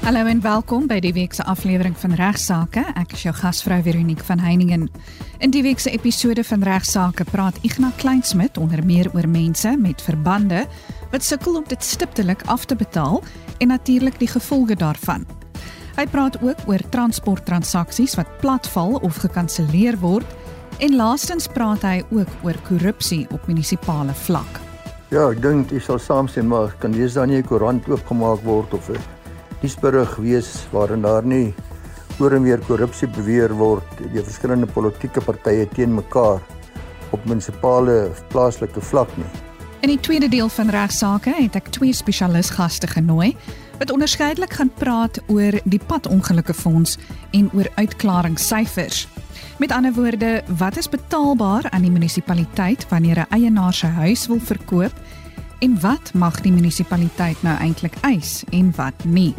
Hallo en welkom by die week se aflewering van Regsake. Ek is jou gasvrou Veronique van Heiningen. In die week se episode van Regsake praat Ignas Kleinsmid onder meer oor mense met verbande wat sukkel om dit stiptelik af te betaal en natuurlik die gevolge daarvan. Hy praat ook oor transporttransaksies wat platval of gekanselleer word en laastens praat hy ook oor korrupsie op munisipale vlak. Ja, ek dink jy sal saamstem maar kan lees dan nie 'n koerant oopgemaak word of 'n nuusberig wees waarin daar nie oor en weer korrupsie beweer word deur verskillende politieke partye teen mekaar op munisipale of plaaslike vlak nie. In die tweede deel van regsaake het ek twee spesialisgaste genooi wat onderskeidelik gaan praat oor die padongelukke fonds en oor uitklaringssyfers. Met ander woorde, wat is betaalbaar aan die munisipaliteit wanneer 'n eienaar sy huis wil verkoop en wat mag die munisipaliteit nou eintlik eis en wat nie?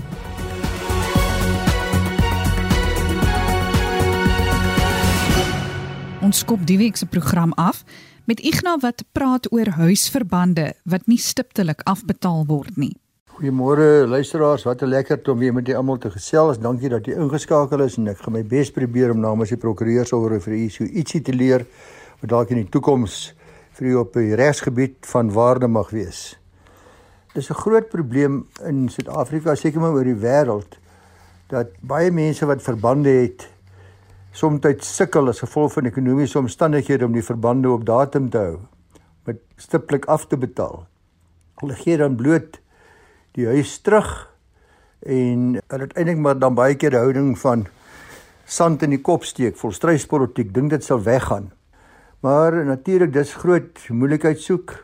Ons skop die week se program af met Ignas wat praat oor huisverbande wat nie stiptelik afbetaal word nie. Goeiemôre luisteraars, wat 'n lekker om weer met julle almal te gesels. Dankie dat jy ingeskakel is en ek gaan my bes probeer om namens die prokureur sou vir u so ietsie te leer wat dalk in die toekoms vir u op die regsgebied van waarde mag wees. Dis 'n groot probleem in Suid-Afrika, seker maar oor die wêreld dat baie mense wat verbande het soms sukkel as gevolg van ekonomiese omstandighede om die verbande op datum te hou met stiptelik af te betaal. Hulle gee dan bloot die huis terug en uiteindelik maar dan baie keer die houding van sand in die kop steek, volstryspolitiek, dink dit sal weggaan. Maar natuurlik dis groot moeilikheid soek.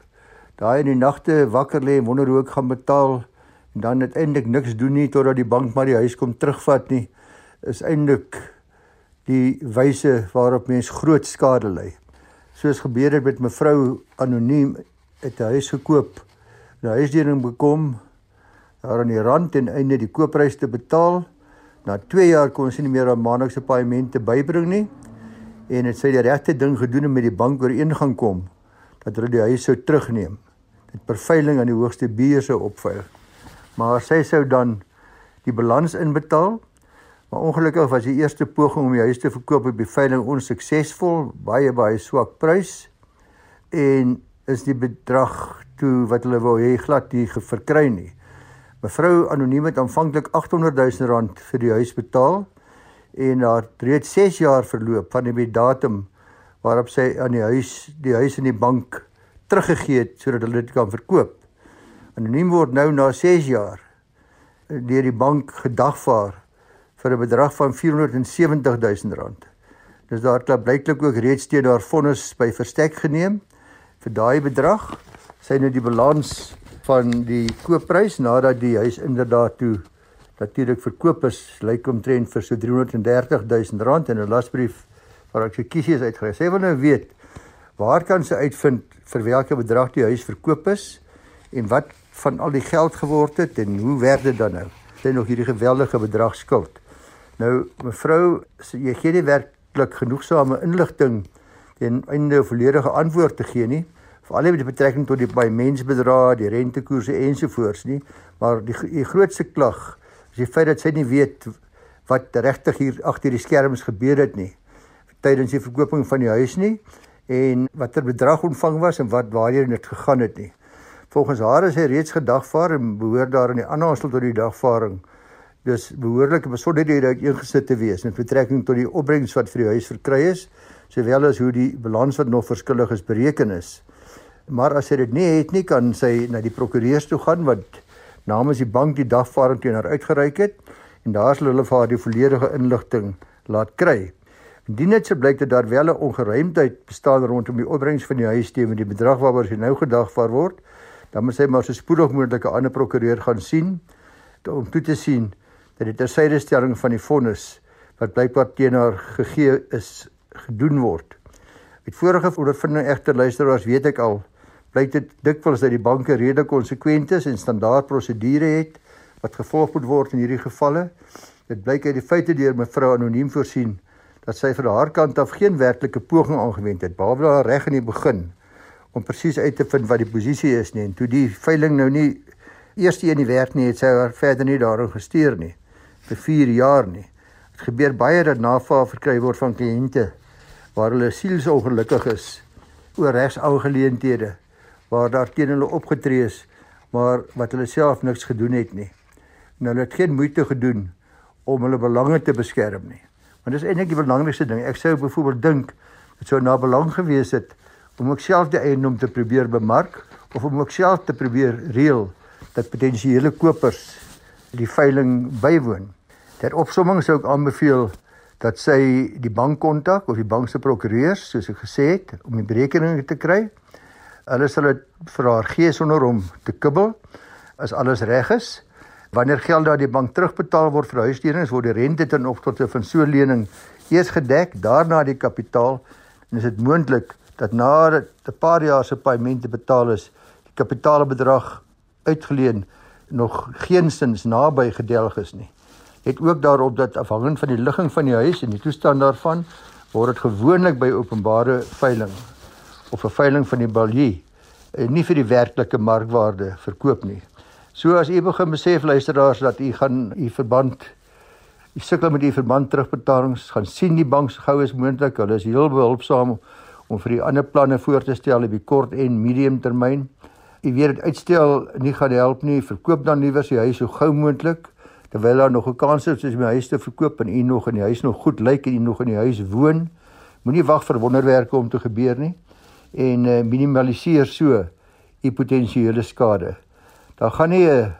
Daai in die nagte wakker lê en wonder hoe ek gaan betaal en dan uiteindelik niks doen nie totdat die bank maar die huis kom terugvat nie, is eintlik die wyse waarop mens groot skade ly. Soos gebeur het met mevrou anoniem het 'n huis gekoop. Die huisdiening bekom daar aan die rand en einde die koopprys te betaal. Na 2 jaar kon sy nie meer haar maandelikse paaiemente bybring nie en het sy die regte ding gedoen en met die bank ooreengang kom dat hulle die huis sou terugneem. Dit per veiling aan die hoogste bier sou opveil. Maar sy sou dan die balans inbetaal Maar ongelukkig was die eerste poging om die huis te verkoop op die veiling onsuksesvol, baie baie swak prys en is die bedrag toe wat hulle wou hê glad nie verkry nie. Mevrou anoniem het aanvanklik 800 000 rand vir die huis betaal en daar reeds 6 jaar verloop van die datum waarop sy aan die huis die huis in die bank teruggegee het sodat hulle dit kan verkoop. Anoniem word nou na 6 jaar deur die bank gedagvaar vir 'n bedrag van 470 000 rand. Dis daar klop blyklik ook reeds teen haar vonnis by verstek geneem vir daai bedrag. Sy nou die balans van die koopprys nadat die huis inderdaad toe natuurlik verkoop is, lyk omtrent vir so 330 000 rand en 'n lasbrief waar ek gekies is uitgekry. Sy wil nou weet waar kan sy uitvind vir watter bedrag die huis verkoop is en wat van al die geld geword het en hoe werk dit dan nou? Sy nog hierdie geweldige bedrag skuld. Nou mevrou, jy gee nie werklik genoegsame inligting ten einde 'n volledige antwoord te gee nie, veral met betrekking tot die baie mensbedrae, die rentekoerse ensovoorts nie, maar die, die grootste klag is die feit dat sy nie weet wat regtig hier agter die skerms gebeur het nie tydens die verkooping van die huis nie en watter bedrag ontvang was en wat waarheen dit gegaan het nie. Volgens haar is hy reeds gedagvaar en behoort daar in die aanhangsel tot die dagvaarding dis behoorlike besonderhede uiteengesit te wees met betrekking tot die opbrengs wat vir die huis verkry is, sowel as hoe die balans wat nog verskillig is bereken is. Maar as sy dit nie het nie, kan sy na die prokureurs toe gaan wat namens die bank die dagvaarding teenoor uitgereik het en daar sal hulle vir haar die volledige inligting laat kry. Indien dit se blyk dat daar wel 'n ongeruimdheid bestaan rondom die opbrengs van die huis teen die bedrag waaroor sy nou gedagvaar word, dan moet sy maar so spoedig moontlik 'n ander prokureur gaan sien om toe te sien dat die tersydestelling van die vonnis wat blykbaar teenoor gegee is gedoen word. Met vorige ondervinding egter luisteraars weet ek al blyk dit dikwels dat die banke redelik konsekwent is en standaard prosedure het wat gevolg moet word in hierdie gevalle. Dit blyk uit die feite deur mevrou anoniem voorsien dat sy vir haar kant af geen werklike poging aangewend het behalwe daar reg in die begin om presies uit te vind wat die posisie is nie en toe die veiling nou nie eers een die werk nie het sy haar verder nie daaroor gestuur nie. vir 4 jaar nie. Dit gebeur baie dat navraag verkry word van kliënte waar hulle sielsongelukkig is oor regsou geleenthede waar daar teen hulle opgetree is maar wat hulle self niks gedoen het nie. Nou hulle het geen moeite gedoen om hulle belange te beskerm nie. Want dis eintlik die belangrikste ding. Ek sou byvoorbeeld dink dit sou na belang gewees het om ook self die eiendom te probeer bemark of om ook self te probeer reël dat potensiële kopers die veiling bywoon. Ter opsomming sou ek aanbeveel dat sy die bank kontak of die bank se prokureurs soos ek gesê het om die berekeninge te kry. Hulle sal dit vir haar gee sonder om te kibbel as alles reg is. Wanneer geld daar die bank terugbetaal word vir huisdienings word die rente ten opsigte van so 'n lening eers gedek, daarna die kapitaal en is dit moontlik dat na 'n paar jaar se paemente betaal is, die kapitaalbedrag uitgeleen nog geensins naby gedelg is nie. Het ook daarop dat afhangend van die ligging van die huis en die toestand daarvan word dit gewoonlik by openbare veiling of 'n veiling van die balie en nie vir die werklike markwaarde verkoop nie. So as u begin besef luisteraars dat u gaan u verband u sukkel met u verband terugbetalings gaan sien die bank se gou is moontlik. Hulle is heel behulpsaam om vir die ander planne voor te stel op die kort en medium termyn. Jy weet dit uitstel nie gaan help nie. Verkoop dan liewer die huis so gou moontlik terwyl daar nog 'n kans is om die huis te verkoop en u nog in die huis nog goed lyk en u nog in die huis woon. Moenie wag vir wonderwerke om te gebeur nie en uh, minimaliseer so u potensiële skade. Daar gaan nie 'n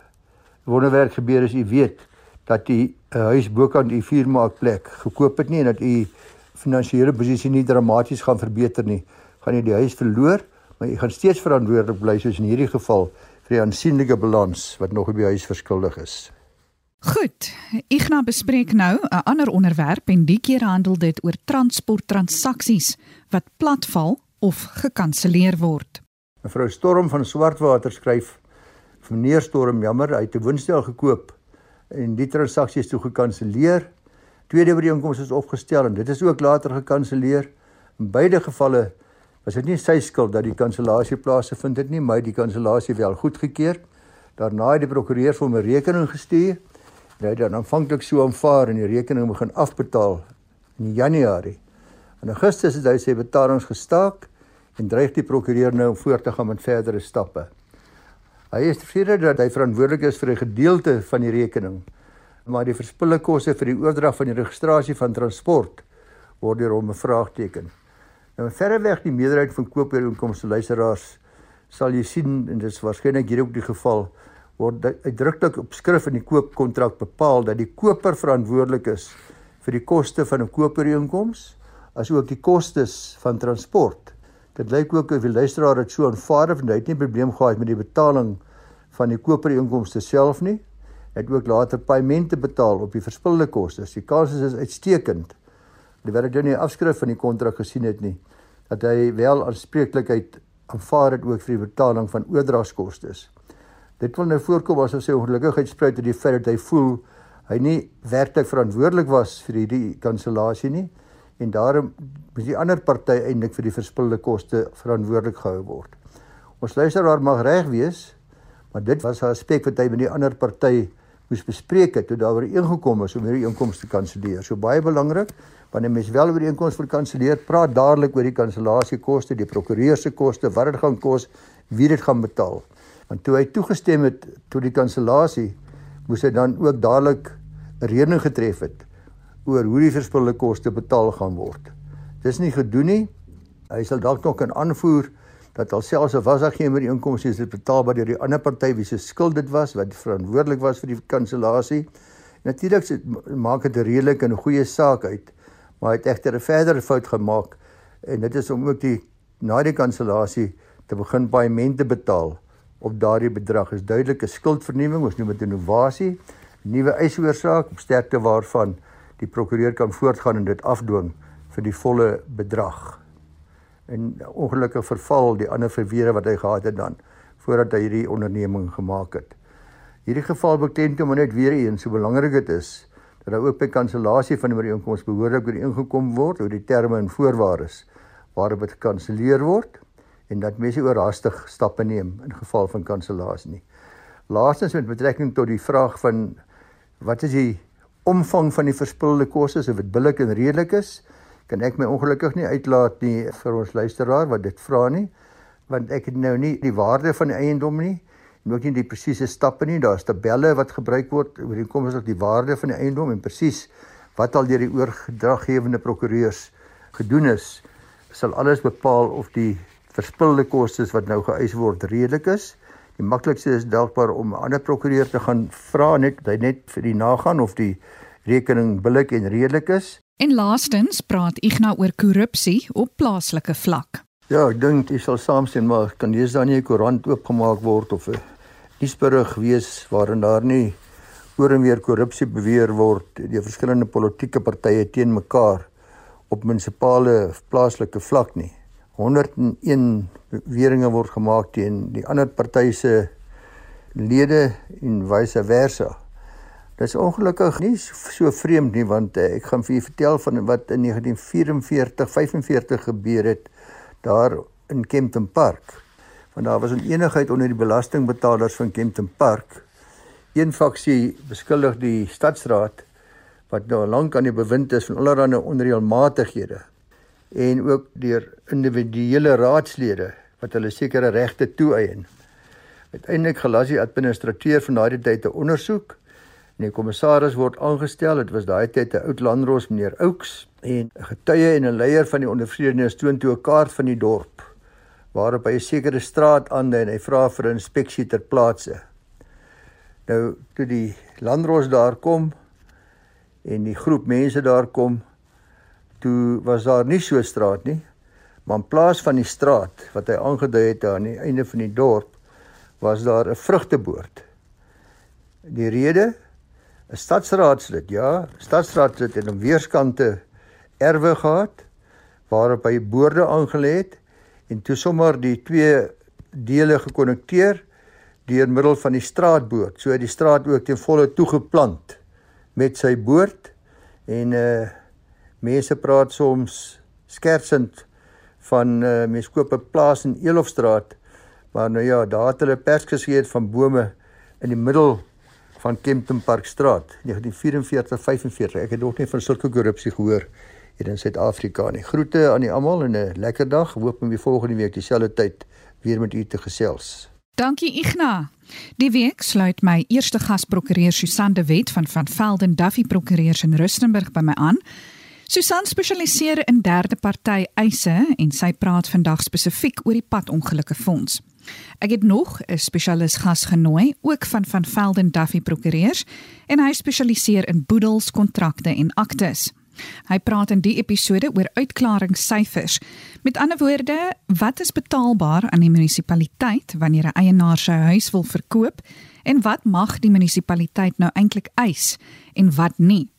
wonderwerk gebeur as u weet dat u 'n huis bokant u vuurmaakplek gekoop het nie en dat u finansiële posisie nie dramaties gaan verbeter nie. Gaan jy die huis verloor? maar jy gaan steeds verantwoordelik bly soos in hierdie geval vir die aansienlike balans wat nog op die huis verskuldig is. Goed, gaan bespreek nou 'n ander onderwerp en die keer handel dit oor transporttransaksies wat platval of gekanselleer word. Mevrou Storm van Swartwater skryf: "Meneer Storm, jammer, hy het 'n woonstel gekoop en die transaksie is toe gekanselleer. Tweede ooreenkoms is opgestel en dit is ook later gekanselleer. In beide gevalle was dit nie sy skuld dat die kansellasie plaasgevind het nie, maar die kansellasie wel goedgekeur. Daarna het die prokureur vir hom 'n rekening gestuur. Hy het dan aanvanklik so aanvaar en die rekening begin afbetaal in Januarie. In Augustus het hy sy betalings gestaak en dreig die prokureur nou om voort te gaan met verdere stappe. Hy is tevrede dat hy verantwoordelik is vir 'n gedeelte van die rekening, maar die verspille koste vir die oordrag van die registrasie van transport word deur hom 'n vraagteken. Nou verreweg die meerderheid van koopooreenkomste luisteraars sal jy sien en dit is waarskynlik hier ook die geval word uitdruklik op skrif in die koopkontrak bepaal dat die koper verantwoordelik is vir die koste van 'n koopooreenkoms asook die kostes van transport. Dit lyk ook of die luisteraar dit so aanvaar of hy het nie probleem gehad met die betaling van die koopooreenkomste self nie. Hy het ook later paemente betaal op die verspilde kostes. Die kans is uitstekend terwyl ek nou nie afskrif van die kontrak gesien het nie dat hy wel aanspreeklikheid aanvaar het ook vir die betaling van oordragskoste. Dit wil nou voorkom asof sy ongelukkigheid spruit uit die feit dat hy voel hy nie werklik verantwoordelik was vir hierdie kansellasie nie en daarom moet die ander party eintlik vir die verspilde koste verantwoordelik gehou word. Ons luisteraar mag reg wees, maar dit was 'n aspek wat hy met die ander party moes bespreek het toe daar ooreengekom is om hierdie inkomste te kanselleer. So baie belangrik wanneer mens wel oor die inkomste vir kanselleer, praat dadelik oor die kansellasiekoste, die prokureur se koste, wat dit gaan kos, wie dit gaan betaal. Want toe hy toegestem het tot die kansellasie, moes hy dan ook dadelik 'n redening getref het oor hoe die verspilde koste betaal gaan word. Dis nie gedoen nie. Hy sal dalk nog kan aanvoer dat alselfs of was daar geen meer inkomste is dit betaalbaar deur die ander party wie se skuld dit was wat verantwoordelik was vir die kansellasie. Natuurlik maak dit 'n redelike en 'n goeie saak uit maar hy het egter 'n verdere fout gemaak en dit is om ook die na die kansellasie te begin paemente betaal op daardie bedrag is duidelike skuldvernuwing ons noem dit innovasie nuwe eisoorsaak sterkte waarvan die prokureur kan voortgaan en dit afdwing vir die volle bedrag en ongelukkig verval die ander verweere wat hy gehad het dan voordat hy hierdie onderneming gemaak het hierdie geval beklemtoon maar net weer eens so belangrik dit is dat daar ook by kansellasie van die ooreenkoms behoorlik ooreengekom word oor die terme en voorwaardes waarop dit gekanselleer word en dat mense oorhaastig stappe neem in geval van kansellasie nie. Laastens met betrekking tot die vraag van wat is die omvang van die verspilde kosse of dit billik en redelik is. Kan ek my ongelukkig nie uitlaat nie vir ons luisteraar wat dit vra nie, want ek het nou nie die waarde van die eiendom nie en ook nie die presiese stappe nie. Daar's tabelle wat gebruik word oor die koms op die waarde van die eiendom en presies wat al deur die oordraggewende prokureurs gedoen is, sal alles bepaal of die verspilde kostes wat nou geëis word redelik is. Die maklikste is dalkbaar om 'n ander prokureur te gaan vra net hy net vir die nagaan of die rekening billik en redelik is. En laastens praat Ignas oor korrupsie op plaaslike vlak. Ja, ek dink jy sal saamstem maar kan dan nie 'n koerant oopgemaak word of 'n nuusberig wees waarin daar nie oor en weer korrupsie beweer word deur verskillende politieke partye teen mekaar op munisipale plaaslike vlak nie. 101 beweringe word gemaak teen die ander party se lede en vice versa. Dit is ongelukkig nie so vreemd nie want uh, ek gaan vir u vertel van wat in 1944 45 gebeur het daar in Kempton Park. Want daar was 'n enigheid onder die belastingbetalers van Kempton Park. Een faksie beskuldig die stadsraad wat nou lank aan die bewind is van allerlei onreëlmatighede en ook deur individuele raadslede wat hulle sekere regte toeëien. Uiteindelik gelas die administrateur van daardie tyd 'n ondersoek en die kommissaris word aangestel. Dit was daai tyd 'n oud landros meneer Ouks en 'n getuie en 'n leier van die ondervredenes toon toe 'n kaart van die dorp waarop hy 'n sekere straat aandui en hy vra vir 'n inspeksie ter plaatse. Nou toe die landros daar kom en die groep mense daar kom toe was daar nie so 'n straat nie, maar in plaas van die straat wat hy aangedui het aan die einde van die dorp, was daar 'n vrugteboord. Die rede 'n stadsraadslid, ja, stadsraadslid het aan weerskante erwe gehad waarop hy boorde aangelê het en toe sommer die twee dele gekonnekteer deur middel van die straatboord. So het die straat ook ten volle toegeplant met sy boord en uh Mense praat soms skertsend van uh, mense koop 'n plaas in Elofstraat, maar nou ja, daar het hulle pers gegee van bome in die middel van Kempton Park Straat 1944-45. Ek het nog nie van sulke korrupsie gehoor hier in Suid-Afrika nie. Groete aan die almal en 'n lekker dag. Hoop om die volgende week dieselfde tyd weer met u te gesels. Dankie Igna. Die week sluit my eerste gasprokureur Susan de Wet van van Velden Duffy Prokureurs in Rustenburg by my aan. Susan spesialiseer in derde party eise en sy praat vandag spesifiek oor die padongelukke fonds. Ek het nog 'n spesialis gas genooi, ook van van Velden Duffy Prokureurs, en hy spesialiseer in boedels, kontrakte en aktes. Hy praat in die episode oor uitklaringssyfers. Met ander woorde, wat is betaalbaar aan die munisipaliteit wanneer 'n eienaar sy huis wil verkoop en wat mag die munisipaliteit nou eintlik eis en wat nie?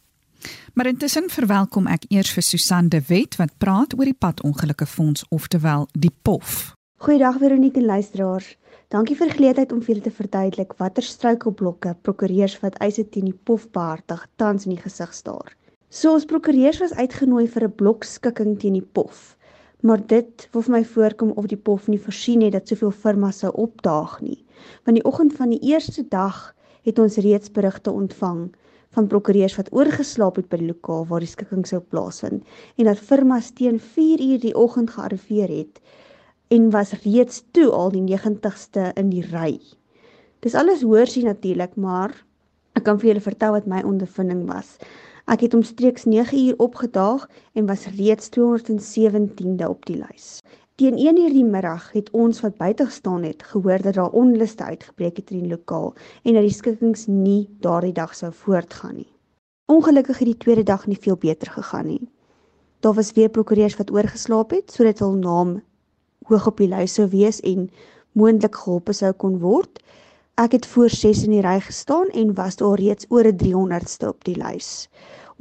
Maar intussen verwelkom ek eers vir Susan de Wet wat praat oor die padongelukke fonds oftewel die POF. Goeiedag Veronique en luisteraars. Dankie vir die geleentheid om vir julle te verduidelik watter struikelblokke prokureurs wat eise teen die POF behartig tans in die gesig staar. So ons prokureurs was uitgenooi vir 'n blokskikking teen die POF. Maar dit wil vir my voorkom of die POF nie voorsien het dat soveel firmas sou opdaag nie. Want die oggend van die eerste dag het ons reeds berigte ontvang van prokureurs wat oorgeslaap het by die lokaal waar die skikking sou plaasvind en dat firmas teen 4 uur die oggend gearriveer het en was reeds toe al die 90ste in die ry. Dis alles hoorsie natuurlik, maar ek kan vir julle vertel wat my ondervinding was. Ek het omstreeks 9 uur opgedaag en was reeds 217de op die lys. Teen 1uur die middag het ons wat buite gestaan het, gehoor dat daar onluste uitgebreek het in die lokaal en dat die skikkings nie daardie dag sou voortgaan nie. Ongelukkig het die tweede dag nie veel beter gegaan nie. Daar was weer prokureurs wat oorgeslaap het sodat hul naam hoog op die lys sou wees en moontlik gehelp sou kon word. Ek het voor 6 in die ry gestaan en was daar reeds oor 'n 300ste op die lys.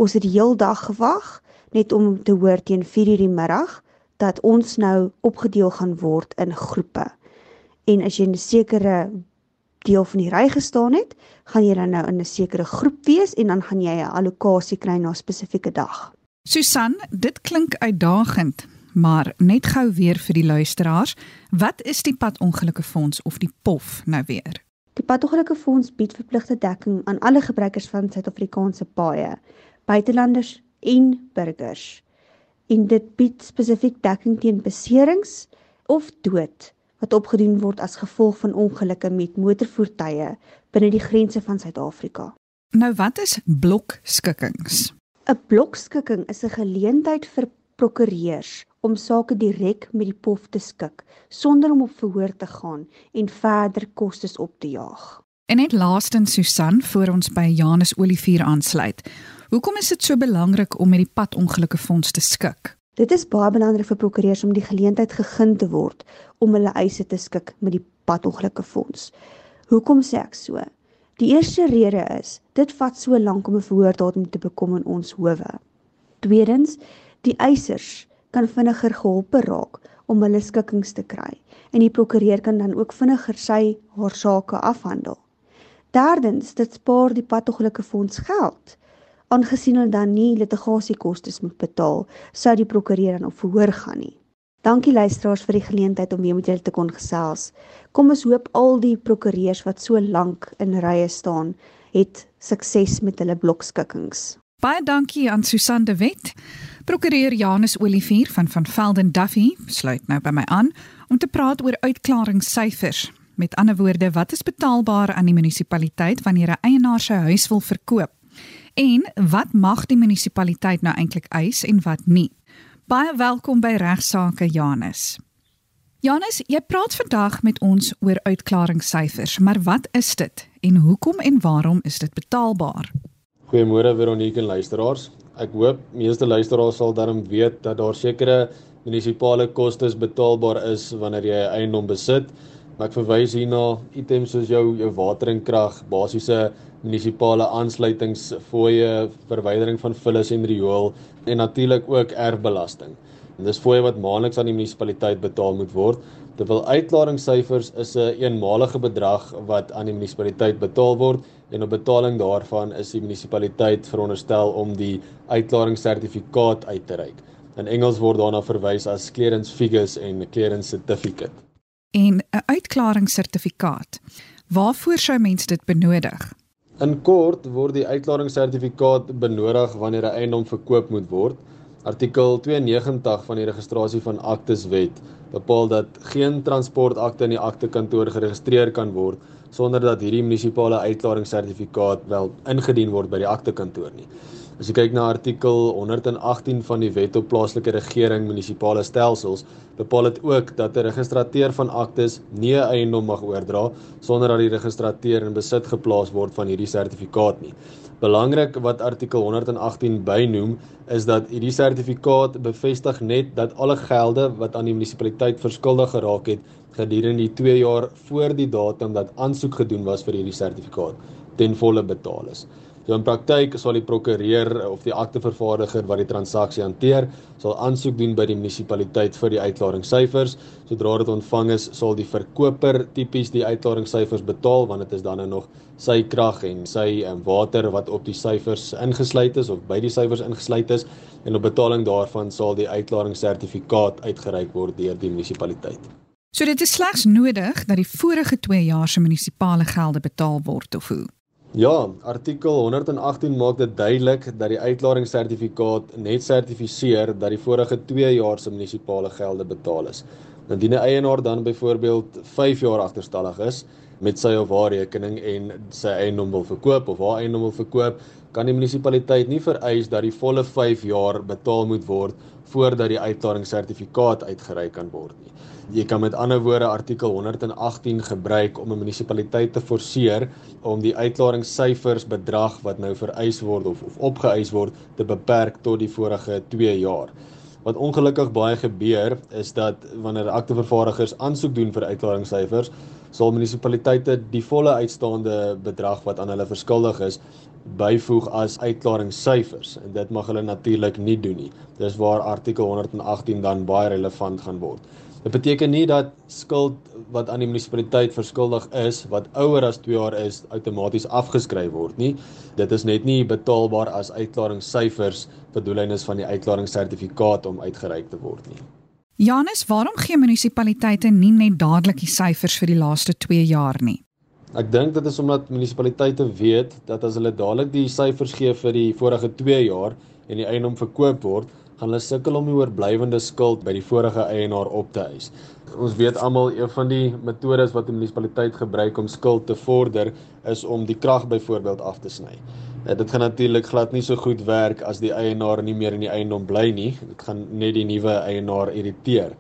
Ons het die heel dag gewag net om te hoor teen 4:00 die middag dat ons nou opgedeel gaan word in groepe. En as jy 'n sekere deel van die ry gestaan het, gaan jy dan nou in 'n sekere groep wees en dan gaan jy 'n allocasie kry na 'n spesifieke dag. Susan, dit klink uitdagend, maar net gou weer vir die luisteraars, wat is die padongelukke fonds of die POF nou weer? Die padongelukke fonds bied verpligte dekking aan alle gebruikers van Suid-Afrikaanse paaie, buitelanders en burgers. En dit bied spesifiek dekking teen beserings of dood wat opgedoen word as gevolg van ongelukke met motorvoertuie binne die grense van Suid-Afrika. Nou wat is blokskikkings? 'n Blokskikking is 'n geleentheid vir prokureurs om sake direk met die pof te skik sonder om op verhoor te gaan en verder kostes op te jaag. En net laastens Susan voor ons by Janus Olivier aansluit. Hoekom is dit so belangrik om met die padongelukke fonds te skik? Dit is baie belangrik vir prokureurs om die geleentheid gegee te word om hulle eise te skik met die padongelukke fonds. Hoekom sê ek so? Die eerste rede is dit vat so lank om 'n verhoordatum te bekom in ons howe. Tweedens, die eisers kan vinniger gehelp raak om hulle skikkings te kry en die prokureur kan dan ook vinniger sy haar sake afhandel. Derdens, dit spaar die padongelukke fonds geld aangesien hulle dan nie litigasiekoste moet betaal, sou die prokureur dan op verhoor gaan nie. Dankie luisteraars vir die geleentheid om weer met julle te kon gesels. Kom ons hoop al die prokureurs wat so lank in rye staan, het sukses met hulle blokskikkings. Baie dankie aan Susan de Wet. Prokureur Janus Olivier van van Velden Duffy sluit nou by my aan om te praat oor uitklaringssyfers. Met ander woorde, wat is betaalbaar aan die munisipaliteit wanneer 'n eienaar sy huis wil verkoop? En wat mag die munisipaliteit nou eintlik eis en wat nie? Baie welkom by Regsake Janus. Janus, jy praat vandag met ons oor uitklaringssyfers, maar wat is dit en hoekom en waarom is dit betaalbaar? Goeiemôre Veronique en luisteraars. Ek hoop meeste luisteraars sal darm weet dat daar sekere munisipale kostes betaalbaar is wanneer jy 'n eiendom besit. Maar ek verwys hier na items soos jou jou water en krag, basiese munisipale aansluitingsfooie, verwydering van vullis en riool en natuurlik ook erfbelasting. En dis fooie wat maandeliks aan die munisipaliteit betaal moet word. Terwyl uitklaringssyfers is 'n een eenmalige bedrag wat aan die munisipaliteit betaal word en op betaling daarvan is die munisipaliteit veronderstel om die uitklaringssertifikaat uit te reik. In Engels word daarna verwys as clearance figures en clearance certificate. En 'n uitklaringssertifikaat. Waarvoor sou mens dit benodig? In kort word die uitklaringssertifikaat benodig wanneer 'n eiendom verkoop moet word. Artikel 92 van die registrasie van aktes wet bepaal dat geen transportakte in die aktekantoor geregistreer kan word sonder dat hierdie munisipale uitklaringssertifikaat wel ingedien word by die aktekantoor nie. As jy kyk na artikel 118 van die Wet op Plaaslike Regering Munisipale Stelsels, bepaal dit ook dat 'n registrateur van aktes nie eiendom mag oordra sonder dat die registrateur in besit geplaas word van hierdie sertifikaat nie. Belangrik wat artikel 118 bynoem is dat hierdie sertifikaat bevestig net dat alle gelde wat aan die munisipaliteit verskuldig geraak het gedurende die 2 jaar voor die datum dat aansoek gedoen was vir hierdie sertifikaat ten volle betaal is. So in praktyk sal die prokureur of die aktevervaardiger wat die transaksie hanteer, sal aansoek doen by die munisipaliteit vir die uitklaringssyfers. Sodra dit ontvang is, sal die verkoper tipies die uitklaringssyfers betaal want dit is dan nou nog sy krag en sy um, water wat op die syfers ingesluit is of by die syfers ingesluit is en op betaling daarvan sal die uitklaringssertifikaat uitgereik word deur die munisipaliteit. So dit is slegs nodig dat die vorige 2 jaar se munisipale gelde betaal word of hoe? Ja, artikel 118 maak dit duidelik dat die uitklaringssertifikaat net sertifiseer dat die vorige 2 jaar se munisipale gelde betaal is. Indien 'n eienaar dan byvoorbeeld 5 jaar agterstallig is met sy of haar rekening en sy eiendom wil verkoop of haar eiendom wil verkoop, kan die munisipaliteit nie vereis dat die volle 5 jaar betaal moet word voordat die uitklaringssertifikaat uitgereik kan word nie. Jy kan met ander woorde artikel 118 gebruik om 'n munisipaliteit te forceer om die uitklaringssyfers bedrag wat nou vereis word of of opgeëis word te beperk tot die vorige 2 jaar. Wat ongelukkig baie gebeur is dat wanneer aktevervaardigers aansoek doen vir uitklaringssyfers, sal munisipaliteite die volle uitstaande bedrag wat aan hulle verskuldig is byvoeg as uitklaringssyfers en dit mag hulle natuurlik nie doen nie. Dis waar artikel 118 dan baie relevant gaan word. Dit beteken nie dat skuld wat aan die munisipaliteit verskuldig is wat ouer as 2 jaar is outomaties afgeskryf word nie. Dit is net nie betaalbaar as uitklaringssyfers vir doeleindes van die uitklaringssertifikaat om uitgereik te word nie. Janus, waarom gee munisipaliteite nie net dadelik die syfers vir die laaste 2 jaar nie? Ek dink dit is omdat munisipaliteite weet dat as hulle dadelik die syfers gee vir die vorige 2 jaar en die eiendom verkoop word, gaan hulle sukkel om die oorblywende skuld by die vorige eienaar op te eis. Ons weet almal een van die metodes wat 'n munisipaliteit gebruik om skuld te vorder is om die krag byvoorbeeld af te sny. Ja, dit gaan natuurlik glad nie so goed werk as die eienaar nie meer in die eiendom bly nie. Dit gaan net die nuwe eienaar irriteer.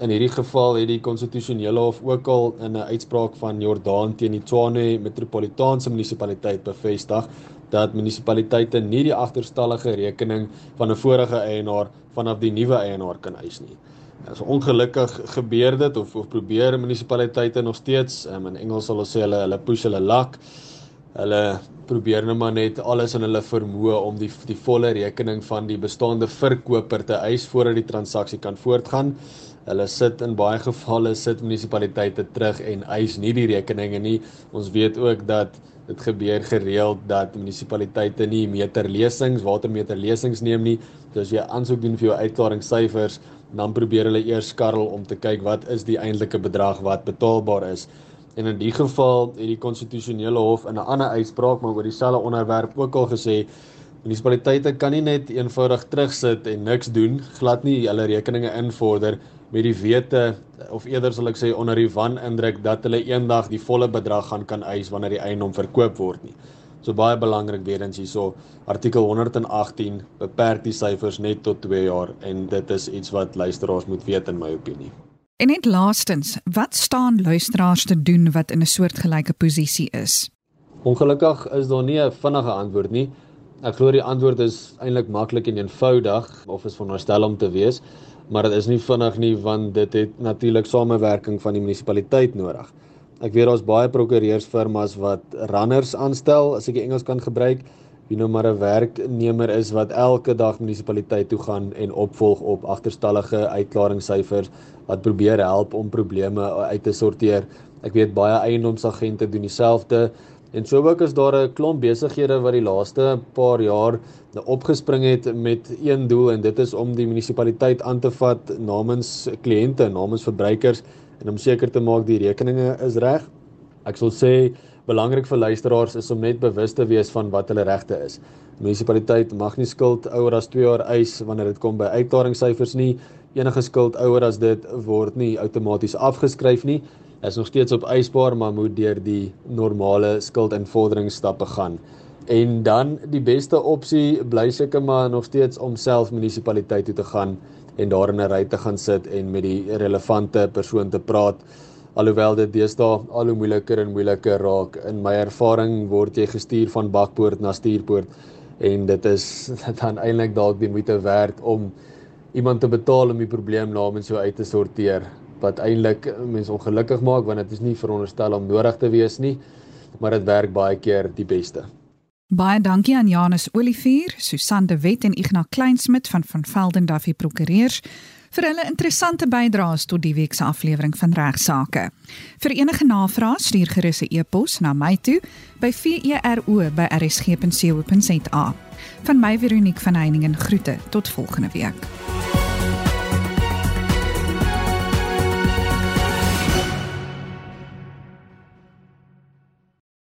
In hierdie geval het die konstitusionele hof ook al in 'n uitspraak van Jordaan teen die Tshwane metropolitaanse munisipaliteit bevestig dat munisipaliteite nie die agterstallige rekening van 'n vorige eienaar vanaf die nuwe eienaar kan eis nie. So ongelukkig gebeur dit of of probeer munisipaliteite nog steeds um, in Engels sal ons sê hulle hulle push hulle luck Hulle probeer net maar net alles in hulle vermoë om die die volle rekening van die bestaande verkoper te eis voordat die transaksie kan voortgaan. Hulle sit in baie gevalle sit munisipaliteite terug en eis nie die rekeninge nie. Ons weet ook dat dit gebeur gereeld dat munisipaliteite nie meterlesings, watermeterlesings neem nie. So as jy aansoek doen vir jou uitklaringssyfers, dan probeer hulle eers skarrel om te kyk wat is die eintlike bedrag wat betaalbaar is. En in die geval het die konstitusionele hof in 'n ander uitspraak maar oor dieselfde onderwerp ook al gesê munisipaliteite kan nie net eenvoudig terugsit en niks doen, glad nie hulle rekeninge invorder met die wete of eerder sal ek sê onder die wanindruk dat hulle eendag die volle bedrag gaan kan eis wanneer die eiendom verkoop word nie. So baie belangrik weer eens hierso artikel 118 beperk die syfers net tot 2 jaar en dit is iets wat luisteraars moet weet in my opinie. En net laastens, wat staan luisteraars te doen wat in 'n soortgelyke posisie is? Ongelukkig is daar nie 'n vinnige antwoord nie. Ek glo die antwoord is eintlik maklik en eenvoudig of is veronderstel om te wees, maar dit is nie vinnig nie want dit het natuurlik samewerking van die munisipaliteit nodig. Ek weet daar's baie prokureursfirmas wat runners aanstel, as ek die Engels kan gebruik, wie nou maar 'n werknemer is wat elke dag munisipaliteit toe gaan en opvolg op agterstallige uitklaringssyfers wat probeer help om probleme uit te sorteer. Ek weet baie eiendomsagente doen dieselfde en so ook is daar 'n klomp besighede wat die laaste paar jaar opgespring het met een doel en dit is om die munisipaliteit aan te vat namens kliënte, namens verbruikers en om seker te maak die rekeninge is reg. Ek sal sê belangrik vir luisteraars is om net bewus te wees van wat hulle regte is. Die munisipaliteit mag nie skuld ouer as 2 jaar eis wanneer dit kom by uitklaringssyfers nie. Enige skuld ouer as dit word nie outomaties afgeskryf nie. Is nog steeds op eisbaar, maar moet deur die normale skuldinvorderingsstappe gaan. En dan die beste opsie bly seker maar nog steeds om self munisipaliteit toe te gaan en daar in 'n ry te gaan sit en met die relevante persoon te praat alhoewel dit deesdae al hoe moeiliker en moeiliker raak. In my ervaring word jy gestuur van bakpoort na stuurpoort en dit is dan eintlik dalk die moeite werd om iemand te betaal om die probleem namens jou uit te sorteer wat eintlik mense ongelukkig maak want dit is nie veronderstel om nodig te wees nie maar dit werk baie keer die beste. Baie dankie aan Janus Olivier, Susan de Wet en Ignas Kleinsmid van van Velden Duffy Prokureurs vir hulle interessante bydraes tot die week se aflewering van regsaake. Vir enige navrae stuur gerus 'n e-pos na my toe by vero@rsg.co.za. Van my Veronique van Heiningen groete tot volgende week.